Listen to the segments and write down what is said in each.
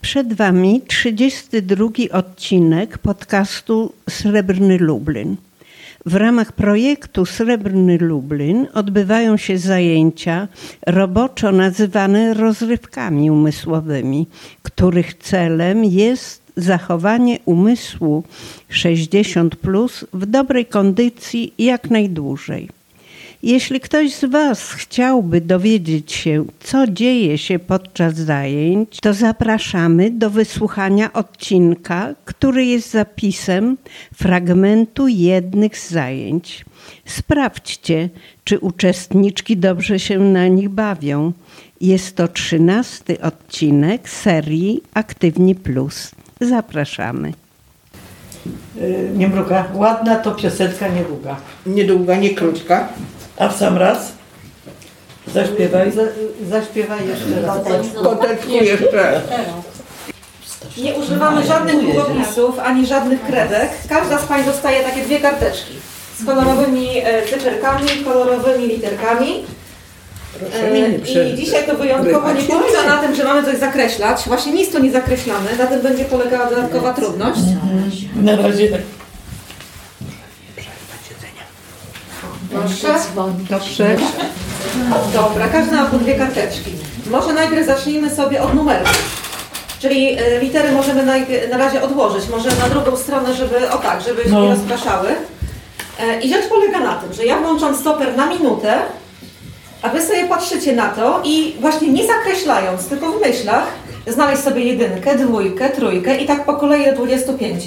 Przed Wami 32 odcinek podcastu Srebrny Lublin. W ramach projektu Srebrny Lublin odbywają się zajęcia roboczo nazywane rozrywkami umysłowymi, których celem jest zachowanie umysłu 60 plus w dobrej kondycji jak najdłużej. Jeśli ktoś z Was chciałby dowiedzieć się, co dzieje się podczas zajęć, to zapraszamy do wysłuchania odcinka, który jest zapisem fragmentu jednych z zajęć. Sprawdźcie, czy uczestniczki dobrze się na nich bawią. Jest to trzynasty odcinek serii Aktywni Plus. Zapraszamy. Y, Nie mruga. Ładna to piosenka niedługa. Niedługa, nie krótka. A w sam raz? Zaśpiewaj. zaśpiewaj jeszcze raz. Koteczku jeszcze. Nie używamy żadnych długopisów ani żadnych kredek. Każda z Pań dostaje takie dwie karteczki z kolorowymi e, cyferkami, kolorowymi literkami. E, I dzisiaj to wyjątkowo nie polega na tym, że mamy coś zakreślać. Właśnie nic tu nie zakreślamy, na tym będzie polegała dodatkowa trudność. Na razie tak. Proszę. Dobrze. Dobra, każda ma po dwie karteczki. Może najpierw zacznijmy sobie od numerów. Czyli e, litery możemy najpierw, na razie odłożyć, może na drugą stronę, żeby, o tak, żeby się No. nie rozpraszały. E, I rzecz polega na tym, że ja włączam stoper na minutę, a Wy sobie patrzycie na to i właśnie nie zakreślając, tylko w myślach, znaleźć sobie jedynkę, dwójkę, trójkę i tak po kolei do 25.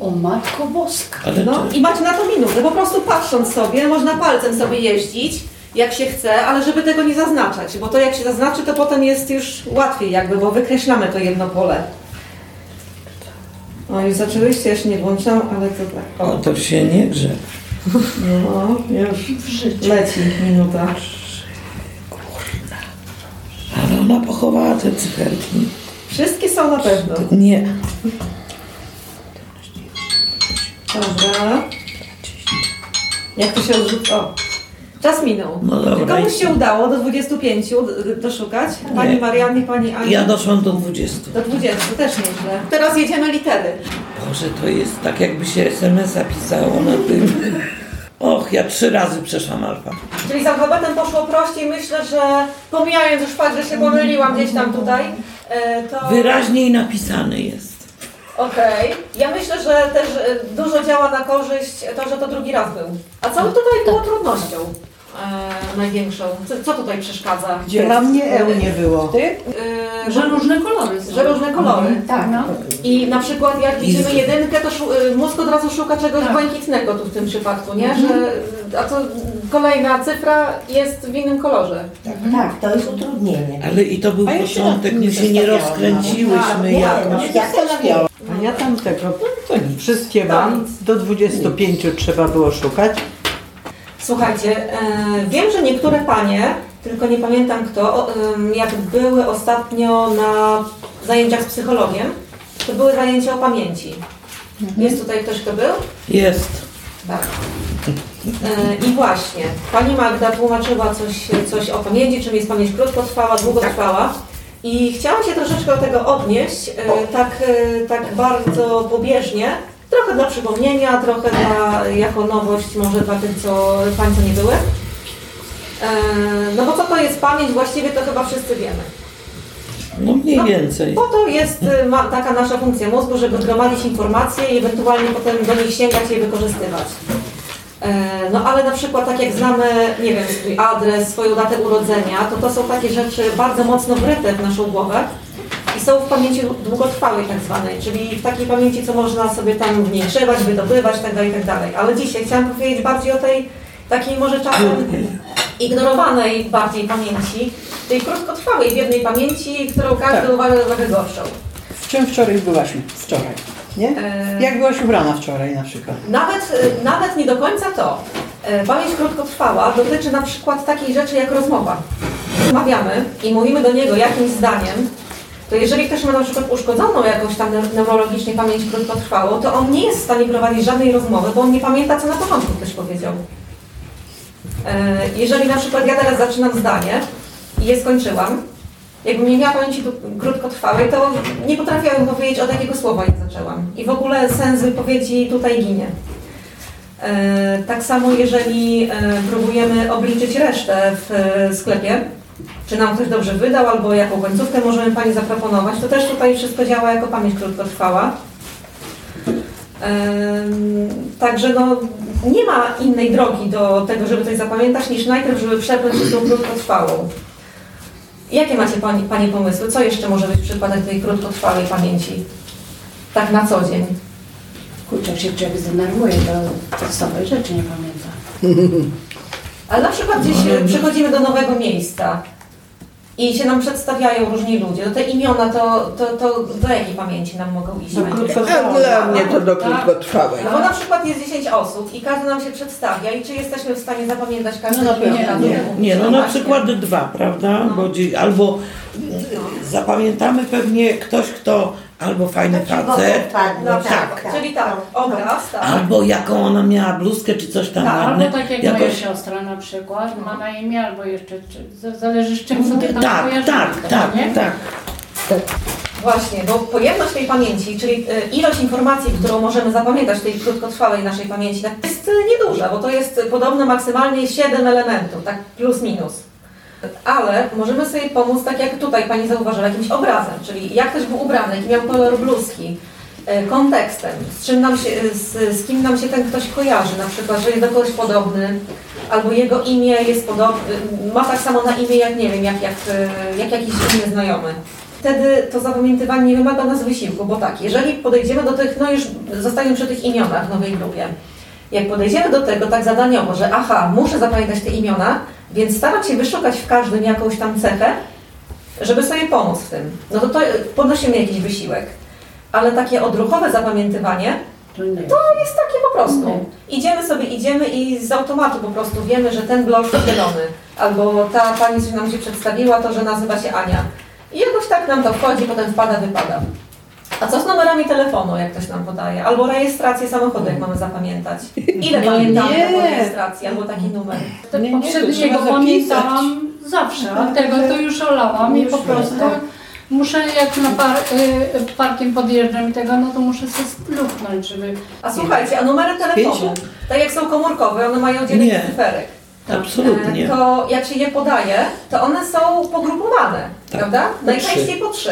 O Matko Boska. Ale No to, i macie na to minutę, po prostu patrząc sobie, można palcem sobie jeździć, jak się chce, ale żeby tego nie zaznaczać, bo to jak się zaznaczy, to potem jest już łatwiej jakby, bo wykreślamy to jedno pole. O, już zaczęłyście, jeszcze nie włączam, ale to tak. o, to się nie grze. No, już leci minuta. Ale ona pochowała te cyferki. Wszystkie są na pewno. Nie. Dobra. Jak to się odrzuca? O, czas minął. No dobra, komuś się udało do 25 d- doszukać? Pani Nie. Mariannie, Pani Ani? Ja doszłam do 20. Do 20, też nieźle. Teraz jedziemy litery. Boże, to jest tak jakby się SMS-a pisało na tym. Och, ja trzy razy przeszłam alfa. Czyli z alfabetem poszło prościej. Myślę, że pomijając już fakt, że się pomyliłam gdzieś tam tutaj, e, to... Wyraźniej napisany jest. Okej. Ja myślę, że też e, dużo działa na korzyść to, że to drugi raz był. A co tutaj było trudnością e, największą? Co, co tutaj przeszkadza? Dla mnie eł nie było. Ty? E, Że różne kolory są. że różne kolory. Tak, no. I na przykład jak widzimy jedynkę, to szu- y, mózg od razu szuka czegoś Tak. błękitnego tu w tym przypadku, nie? Że, a to kolejna cyfra jest w innym kolorze. Tak, to jest utrudnienie. Ale i to był A ja się początek, tym my nie się nie zastanawiałam rozkręciłyśmy Nie, jakoś. no, ja też nie. Ja tam tego, no to nic. Wszystkie mam. nic. Do 25 trzeba było szukać. Słuchajcie, e, wiem, że niektóre panie, tylko nie pamiętam kto, o, em, jak były ostatnio na zajęciach z psychologiem, to były zajęcia o pamięci. Jest tutaj ktoś, kto był? Jest. Tak. E, I właśnie, Pani Magda tłumaczyła coś, coś o pamięci, czym jest pamięć krótkotrwała, długotrwała. I chciałam się troszeczkę do tego odnieść, e, tak, e, tak bardzo pobieżnie, trochę dla przypomnienia, trochę dla, jako nowość może dla tych, co Pań, co nie były. E, No bo co to jest pamięć, właściwie to chyba wszyscy wiemy. No mniej No, więcej. Po to jest ma, taka nasza funkcja mózgu, żeby gromadzić informacje i ewentualnie potem do nich sięgać i je wykorzystywać. E, No ale na przykład tak jak znamy, nie wiem, swój adres, swoją datę urodzenia, to to są takie rzeczy bardzo mocno wryte w naszą głowę i są w pamięci długotrwałej tak zwanej, czyli w takiej pamięci, co można sobie tam w niej grzebać, wydobywać itd., itd. Ale dzisiaj chciałam powiedzieć bardziej o tej takiej może czasem ignorowanej bardziej pamięci, tej krótkotrwałej, biednej pamięci, którą każdy Tak. uważa za trochę gorszą. W czym wczoraj byłaś? Wczoraj. Nie? E, Jak byłaś ubrana wczoraj na przykład? Nawet, e, nawet nie do końca to. E, Pamięć krótkotrwała dotyczy na przykład takiej rzeczy jak rozmowa. Rozmawiamy i mówimy do niego jakimś zdaniem, to jeżeli ktoś ma na przykład uszkodzoną jakąś tam neu- neurologicznie pamięć krótkotrwałą, to on nie jest w stanie prowadzić żadnej rozmowy, bo on nie pamięta, co na początku ktoś powiedział. E, Jeżeli na przykład ja teraz zaczynam zdanie i je skończyłam, Jakbym nie miała pamięci krótkotrwałej, to nie potrafiłabym powiedzieć od jakiego słowa je zaczęłam. I w ogóle sens wypowiedzi tutaj ginie. E, Tak samo jeżeli e, próbujemy obliczyć resztę w e, sklepie, czy nam ktoś dobrze wydał, albo jaką końcówkę możemy Pani zaproponować, to też tutaj wszystko działa jako pamięć krótkotrwała. Także no, nie ma innej drogi do tego, żeby coś zapamiętać, niż najpierw, żeby przepnąć się tą krótkotrwałą. Jakie macie Pani, Panie pomysły? Co jeszcze może być przykładem tej krótkotrwałej pamięci? Tak na co dzień. Kurczę, jak się człowiek zdenerwuje, to podstawowej rzeczy nie pamięta. Ale na przykład gdzieś e, przychodzimy do nowego miejsca i się nam przedstawiają różni ludzie. No te imiona to, to, to do jakiej pamięci nam mogą iść? Do dla mnie to do krótkotrwałej. No bo na przykład jest 10 osób i każdy nam się przedstawia i czy jesteśmy w stanie zapamiętać każde No imię pewno razem? Nie, nie no na przykład dwa, prawda? No. Bo, albo y, zapamiętamy pewnie ktoś, kto albo fajny facet, No, tak, tak. tak. Czyli tak, obraz, tak. albo jaką ona miała bluzkę, czy coś tam Tak, ładne. Albo tak jak moja Jakoś... siostra na przykład, ma na imię, albo jeszcze, czy, zależy z czym sobie tam Tak, tak, tak, nie? tak. Właśnie, bo pojemność tej pamięci, czyli y, ilość informacji, którą możemy zapamiętać w tej krótkotrwałej naszej pamięci, tak jest nieduża, bo to jest podobno maksymalnie 7 elementów, tak plus minus. Ale możemy sobie pomóc, tak jak tutaj Pani zauważyła, jakimś obrazem, czyli jak ktoś był ubrany, jaki miał kolor bluzki, y, kontekstem, z, czym nam się, z, z kim nam się ten ktoś kojarzy, na przykład, że jest do kogoś podobny, albo jego imię jest podobne, ma tak samo na imię jak, nie wiem, jak, jak, y, jak jakiś inny znajomy. Wtedy to zapamiętywanie nie wymaga nas wysiłku, bo tak, jeżeli podejdziemy do tych, no już zostaniemy przy tych imionach w nowej grupie. Jak podejdziemy do tego tak zadaniowo, że aha, muszę zapamiętać te imiona, więc staram się wyszukać w każdym jakąś tam cechę, żeby sobie pomóc w tym. No to, to podnosimy jakiś wysiłek. Ale takie odruchowe zapamiętywanie To jest takie po prostu. Idziemy sobie, idziemy i z automatu po prostu wiemy, że ten jest zielony. Albo ta pani, co nam się przedstawiła, to, że nazywa się Ania. I jakoś tak nam to wchodzi, potem wpada, wypada. A co z numerami telefonu, jak ktoś nam podaje? Albo rejestrację samochodu, jak mamy zapamiętać. Ile No pamiętamy nie. taką rejestrację albo taki numer? To Nie, nie, poprzedniego zapisać. pamiętałam zawsze, a tego to już olałam i po nie, prostu tak. muszę, jak na par, y, parkiem podjeżdżam i tego, no to muszę sobie spluknąć, żeby... A słuchajcie, a numery telefonu, tak jak są komórkowe, one mają dziewięć Nie. cyferek. Absolutnie. E, To jak się je podaje, to one są pogrupowane, Tak. prawda? Po Najczęściej po trzy.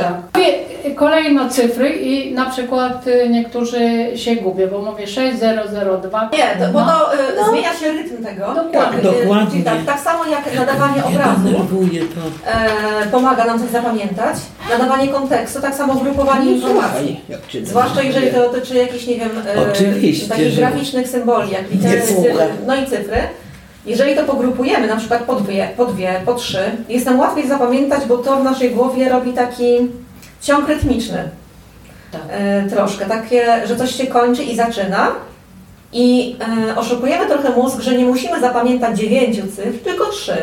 Kolejno cyfry i na przykład y, niektórzy się gubią, bo mówię 6002. Nie, to, bo No. to y, zmienia się rytm tego. Dokładnie. Tak, y, Dokładnie. Tak, tak samo jak nadawanie obrazu e, pomaga nam coś zapamiętać, nadawanie kontekstu, tak samo grupowanie informacji. Jak cię Zwłaszcza jeżeli to dotyczy jakichś, nie wiem, e, Oczywiście, takich że- graficznych symboli, jak litery, cyfry, no i cyfry. Jeżeli to pogrupujemy, na przykład po dwie, po dwie, po trzy, jest nam łatwiej zapamiętać, bo to w naszej głowie robi taki ciąg rytmiczny. Tak. E, troszkę, takie, że coś się kończy i zaczyna. I e, oszukujemy trochę mózg, że nie musimy zapamiętać dziewięciu cyfr, tylko trzy.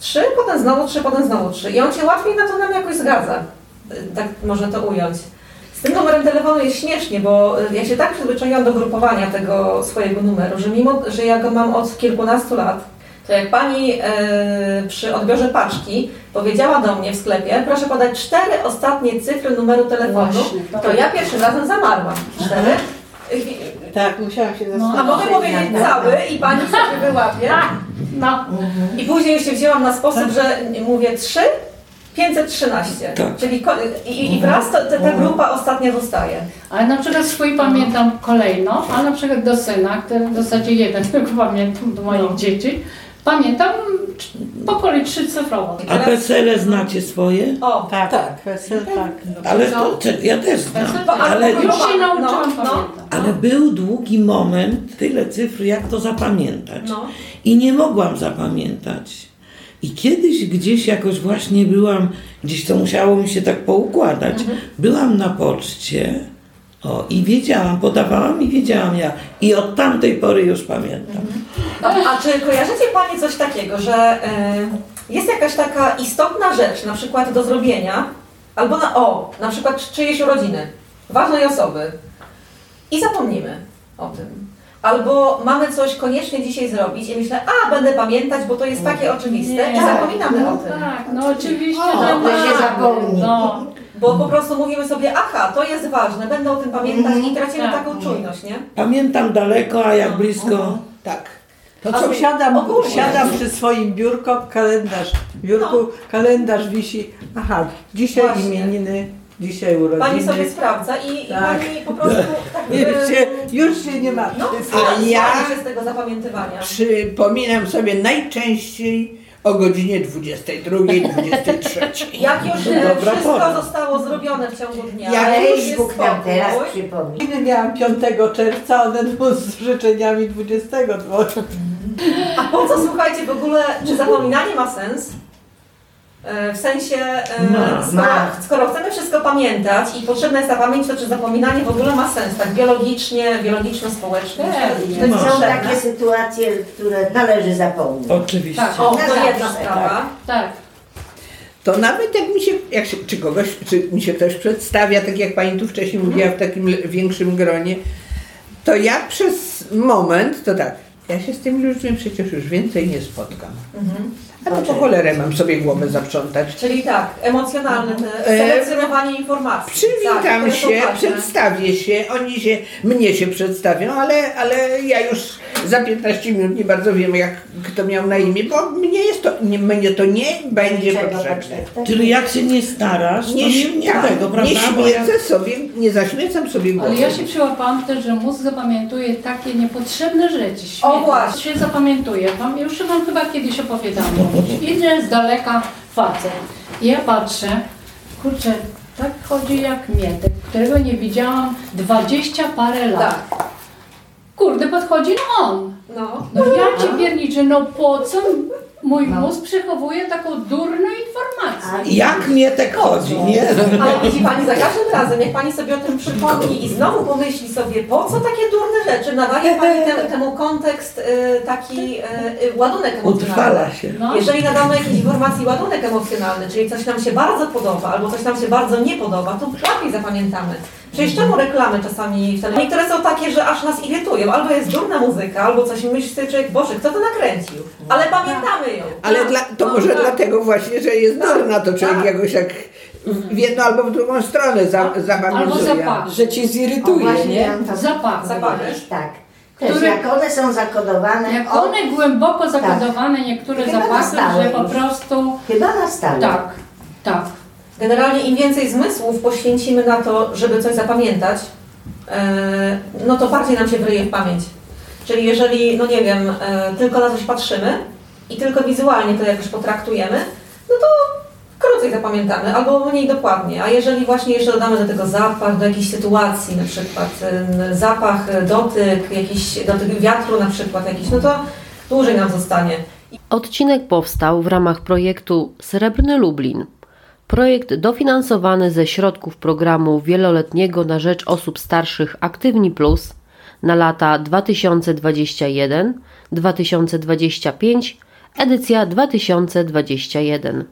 Trzy, potem znowu trzy, potem znowu trzy. I on się łatwiej na to nam jakoś zgadza. E, Tak można to ująć. Z tym numerem telefonu jest śmiesznie, bo ja się tak przyzwyczaiłam do grupowania tego swojego numeru, że mimo, że ja go mam od kilkunastu lat, to jak pani e, przy odbiorze paczki powiedziała do mnie w sklepie, proszę podać cztery ostatnie cyfry numeru telefonu, Właśnie, to- to ja pierwszym razem zamarłam. Cztery. Tak, musiałam się A zastanowić. mogę powiedzieć cały i pani sobie wyłapie. No, I później już się wzięłam na sposób, że mówię trzy, 513. Tak. Czyli i, i wraz to, ta, ta grupa ostatnia zostaje. ale na przykład swój pamiętam kolejno, a na przykład do syna, który w zasadzie jeden tylko pamiętam do moich No. dzieci, pamiętam po kolei trzycyfrowo. A PESEL znacie swoje? O, Tak, tak, PESEL, tak. Ale to, czek- ja też znam. Ale Już się nauczyłam no, no. pamiętać. ale był długi moment, tyle cyfr, jak to zapamiętać. no. I nie mogłam zapamiętać. I kiedyś gdzieś jakoś właśnie byłam, gdzieś to musiało mi się tak poukładać. Byłam na poczcie o, i wiedziałam, podawałam i wiedziałam ja. I od tamtej pory już pamiętam. A, a czy kojarzycie Panie coś takiego, że y, jest jakaś taka istotna rzecz, na przykład do zrobienia, albo na, o, na przykład czyjejś urodziny, ważnej osoby i zapomnimy o tym. Albo mamy coś koniecznie dzisiaj zrobić i myślę, a będę pamiętać, bo to jest takie oczywiste i Nie. zapominamy o tym. Tak, no oczywiście, O, że to się mamy. zapomni. No, Bo po prostu mówimy sobie, aha, to jest ważne, będę o tym pamiętać i tracimy Tak. taką czujność, nie? Pamiętam daleko, a jak blisko. Tak. To A co siadam, siadam przy swoim biurko, kalendarz. W biurku No. kalendarz wisi. Aha, dzisiaj Właśnie. imieniny, dzisiaj urodziny. Pani sobie sprawdza i, i Tak. pani po prostu tak Już się, już się nie ma. No, A a ja- się z tego zapamiętywania. Przypominam sobie najczęściej o godzinie 22-23. Jak już e, dobra wszystko pora. zostało zrobione w ciągu dnia, Jak już Weź jest Bóg nam teraz przypomni. Imieniny miałam 5 czerwca, one były z życzeniami 22. A po co, słuchajcie, w ogóle, czy zapominanie ma sens? E, W sensie, e, Ma. skoro, Ma. skoro chcemy wszystko pamiętać i potrzebna jest ta pamięć, to czy zapominanie w ogóle ma sens, tak biologicznie, biologiczno-społecznie? To Są takie sytuacje, które należy zapomnieć. Oczywiście. Tak. O, to zawsze, jedna sprawa. tak. To nawet jak mi się, jak się czy kogoś, czy mi się ktoś przedstawia, tak jak pani tu wcześniej mówiła, w takim większym gronie, to ja przez moment, to tak, ja się z tymi ludźmi przecież już więcej nie spotkam. Mhm. A to po cholerę mam sobie głowę zaprzątać. Czyli tak, emocjonalne E, selekcjonowanie informacji. tak, Przywitam są się, przedstawię się, oni się, mnie się przedstawią, ale, ale ja już za 15 minut nie bardzo wiem, jak kto miał na imię, bo mnie jest to, nie, mnie to nie będzie potrzebne. potrzebne. Czyli jak się nie starasz, Nie, nie, nie tak, tego, nie prawda? Śmiecę sobie, nie zaśmiecam sobie głowy. Ale ja się przyłapałam też, że mózg zapamiętuje takie niepotrzebne rzeczy. O, właśnie. się zapamiętuje. Wam, już wam chyba kiedyś opowiadałam. Idzie z daleka facet. I ja patrzę, kurczę, tak chodzi jak Mietek, którego nie widziałam 20 parę lat. Tak, Kurde, podchodzi no on. no. No ja cię pierniczę, no po co mój No. mózg przechowuje taką durną informację? jak mnie tak chodzi, nie? Ale widzi Pani, za każdym razem, jak Pani sobie o tym przypomni i znowu pomyśli sobie, po co takie durne rzeczy, nadaje Pani te, temu kontekst y, taki y, y, ładunek emocjonalny. Utrwala się. No. Jeżeli nadamy jakiejś informacji ładunek emocjonalny, czyli coś nam się bardzo podoba albo coś nam się bardzo nie podoba, to lepiej zapamiętamy. Przecież czemu reklamy czasami w telewizji, niektóre są takie, że aż nas irytują, albo jest durna muzyka, albo coś myśli sobie człowiek, Boże, kto to nakręcił? Ale pamiętamy ją. Ale dla, to no może tak. dlatego właśnie, że jest durna, to człowiek Tak. jakoś jak w jedną albo w drugą stronę za, Albo zapach. Że ci O, zirytuje, właśnie nie? Zapach. Powiedzieć, Tak. Też Który- jak one są zakodowane, Jak o, one głęboko zakodowane niektóre Chyba że po prostu chyba na stałe. tak, tak. Generalnie im więcej zmysłów poświęcimy na to, żeby coś zapamiętać, e, no to bardziej nam się wryje w pamięć. Czyli jeżeli, no nie wiem, e, tylko na coś patrzymy i tylko wizualnie to jakoś potraktujemy, no to krócej zapamiętamy albo mniej dokładnie. A jeżeli właśnie jeszcze dodamy do tego zapach, do jakiejś sytuacji na przykład, e, zapach, dotyk, jakiś dotyk wiatru na przykład jakiś, no to dłużej nam zostanie. Odcinek powstał w ramach projektu Srebrny Lublin. Projekt dofinansowany ze środków programu wieloletniego na rzecz osób starszych Aktywni Plus na lata 2021-2025, edycja 2021.